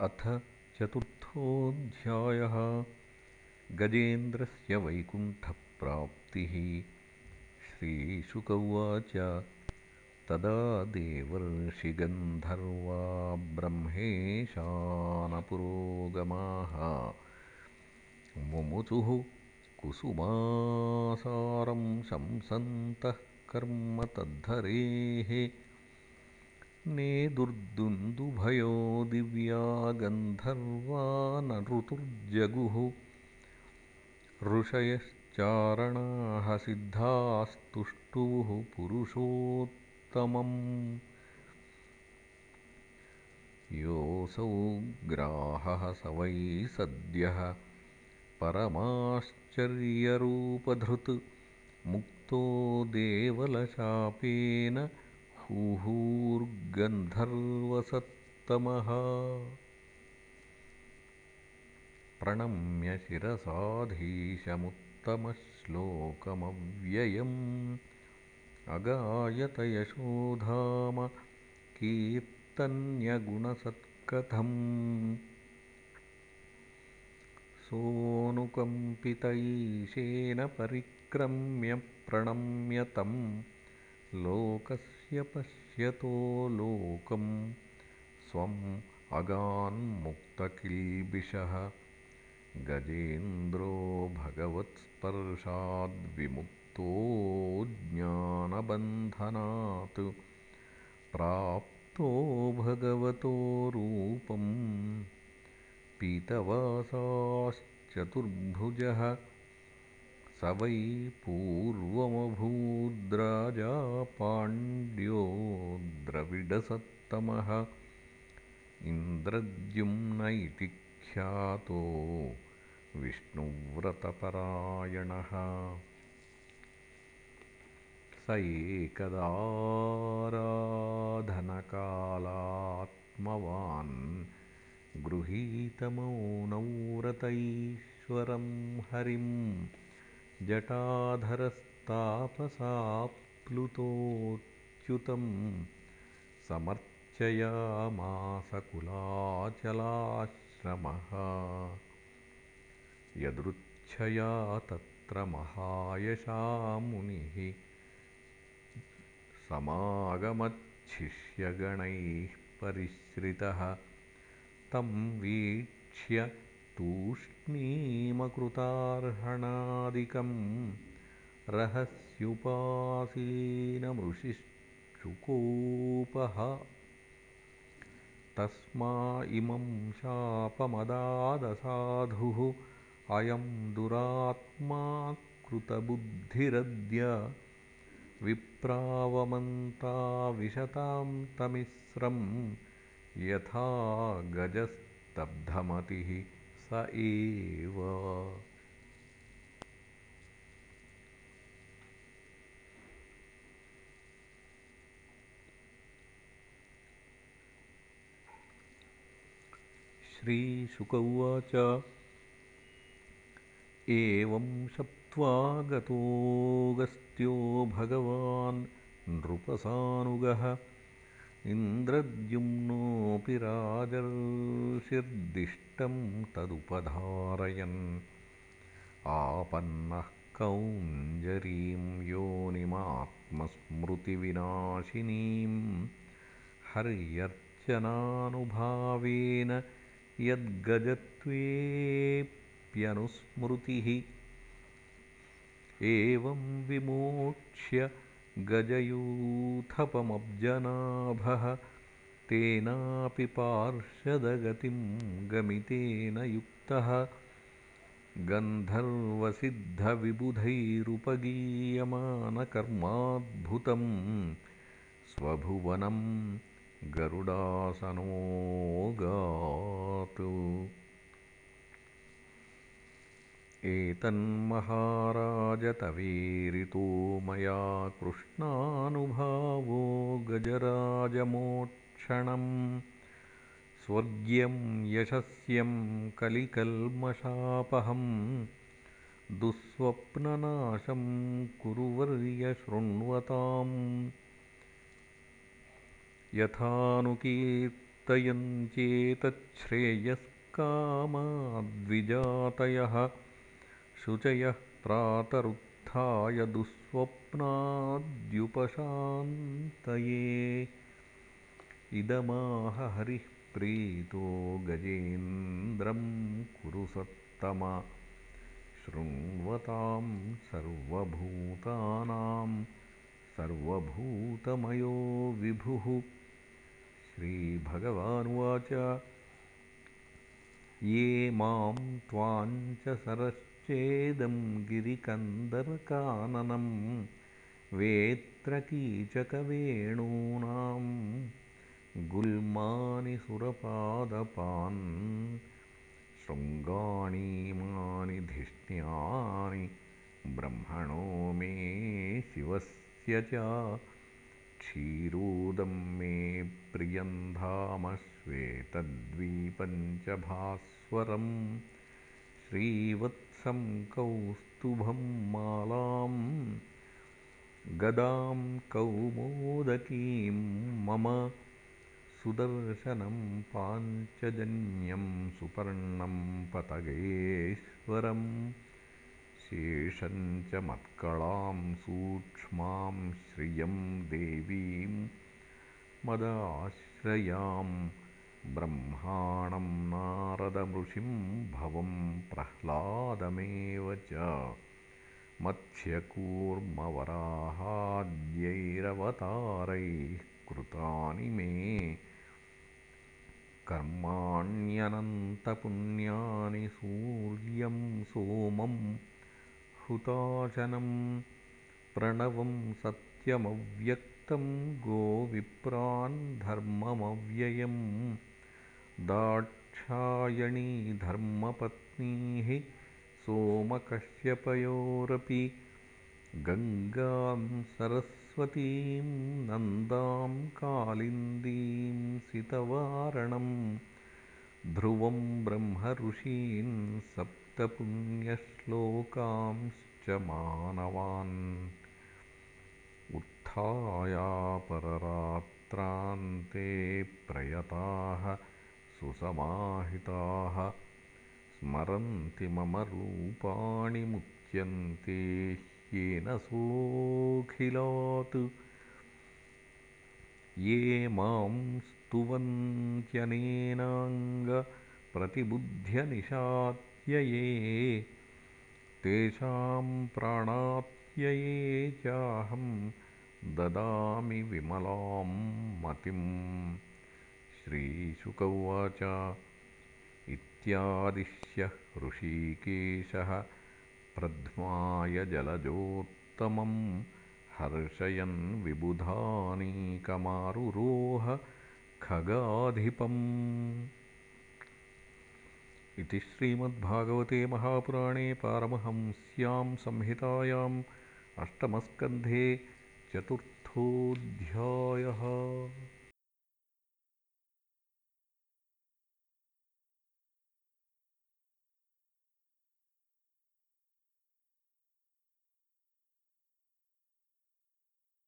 अथ चतुर्थोऽध्यायः। गजेन्द्रस्य वैकुण्ठप्राप्तिः। श्रीशुक उवाच तदा देवर्षिगन्धर्वा ब्रह्मेशानपुरोगमाः। मुमुचुः कुसुमासारं शंसन्तः कर्म तद्धरेः नेदुर्दुन्दुभयो दिव्या गन्धर्वा न ऋतुर्जगुः ऋषयश्चारणाः सिद्धास्तुष्टुवुः पुरुषोत्तमम् योऽसौ ग्राहः स वै सद्यः परमाश्चर्यरूपधृत् मुक्तो देवलशापेन हुहूर्गन्धर्वसत्तमः प्रणम्य शिरसाधीशमुत्तमश्लोकमव्ययम्। अगायतयशोधाम कीर्तन्यगुणसत्कथम्। सोऽनुकम्पितैशेन परिक्रम्य प्रणम्य तम् लोकस्य पश्यतो लोकं स्वम् अगान्मुक्तकिल्बिषः गजेन्द्रो भगवत्स्पर्शाद्विमुक्तो ज्ञानबन्धनात्। प्राप्तो भगवतो रूपम् पीतवासाश्चतुर्भुजः स वै पाण्ड्यो द्रविडसत्तमः इन्द्रद्युम्न इति ख्यातो विष्णुव्रतपरायणः। स एकदाराधनकालात्मवान् गृहीतमौनव्रतैश्वरं हरिम् जटाधरस्तापसाप्लुतोच्युतं समर्चयामासकुलाचलाश्रमः। यदृच्छया तत्र महायशामुनिः समागमच्छिष्यगणैः परिश्रितः। तं वीक्ष्य तूष्णीमकृतार्हणादिकं रहस्युपासीनमृषिशुकोपः तस्मा इमं शापमदादसाधुः अयं दुरात्मा कृतबुद्धिरद्य विप्रावमन्ताविशतां तमिस्रं यथा गजस्तब्धमतिः स एव। श्रीशुक उवाच। एवं शप्त्वा गतोऽगस्त्यो भगवान् नृपसानुगः। इन्द्रद्युम्नोऽपि राजर्षिर्दिष्टं तदुपधारयन् आपन्नः कौञ्जरीं योनिमात्मस्मृतिविनाशिनीं हर्यर्चनानुभावेन यद्गजत्वेऽप्यनुस्मृतिः एवं विमोक्ष्य गजयूथपमब्जनाभः तेनापि पार्षदगतिं गमितेन युक्तः गन्धर्वसिद्धविबुधैरुपगीयमानकर्माद्भुतं स्वभुवनं गरुडासनोऽगात् एतन्महाराजतवेरितो मया कृष्णानुभावो गजराजमोक्षणम्। स्वर्ग्यं यशस्यं कलिकल्मषापहं दुःस्वप्ननाशं कुरुवर्यशृण्वताम्। यथानुकीर्तनमहं चिन्तयन्त्येतच्छ्रेयस्कामाद्विजातयः शुचयः प्रातरुत्थाय दुःस्वप्नाद्युपशान्तये। इदमाह हरिः प्रीतो गजेन्द्रं कुरु सत्तम। शृण्वतां सर्वभूतानां सर्वभूतमयो विभुः। श्रीभगवानुवाच। ये मां त्वाञ्च सरश्चेदं गिरिकन्दरकाननं वेत्रकीचकवेणूनां गुल्मानि सुरपादपान् शृङ्गाणीमानि धिष्ण्यानि ब्रह्मणो मे शिवस्य च क्षीरोदं मे प्रियं धाम श्वेतद्वीपं च भास्वरं श्रीवत्सं कौस्तुभं मालां गदां कौमोदकीं मम सुदर्शनं पाञ्चजन्यं सुपर्णं पतगेश्वरम् शेषं च मत्कळां सूक्ष्मां श्रियं देवीं मदाश्रयां ब्रह्माणं नारदमृषिं भवं प्रह्लादमेव च। मत्स्यकूर्मवराहाद्यैरवतारैः कृतानि मे। कर्माण्यनन्तपुण्यानि सूर्यं सोमं हुताशनं प्रणवं सत्यमव्यक्तं गोविप्रान् धर्ममव्ययम् दाक्षायणी धर्मपत्नीः सोमकश्यपयोरपि गङ्गां सरस्वतीं नन्दां कालिन्दीं सितवारणं ध्रुवं ब्रह्मऋषीन् सप्तपुण्यश्लोकांश्च मानवान्। उत्थायापररात्रान्ते प्रयताः सुसमाहिताः। स्मरन्ति मम रूपाणि मुच्यन्ते ह्येन सोऽखिलात्। ये मां स्तुवन्त्यनेनाङ्गप्रतिबुध्यनिशात्यये तेषां प्राणात्यये चाहं ददामि विमलां मतिम् श्रीशुक उवाच इत्यादिश्य हृषीकेशः प्रध्माय जलजोत्तमं हर्षयन् विबुधानीकमारुरोह खगाधिपम्। इति श्रीमद्भागवते महापुराणे पारमहंस्यां संहितायाम् अष्टमस्कन्धे चतुर्थोऽध्यायः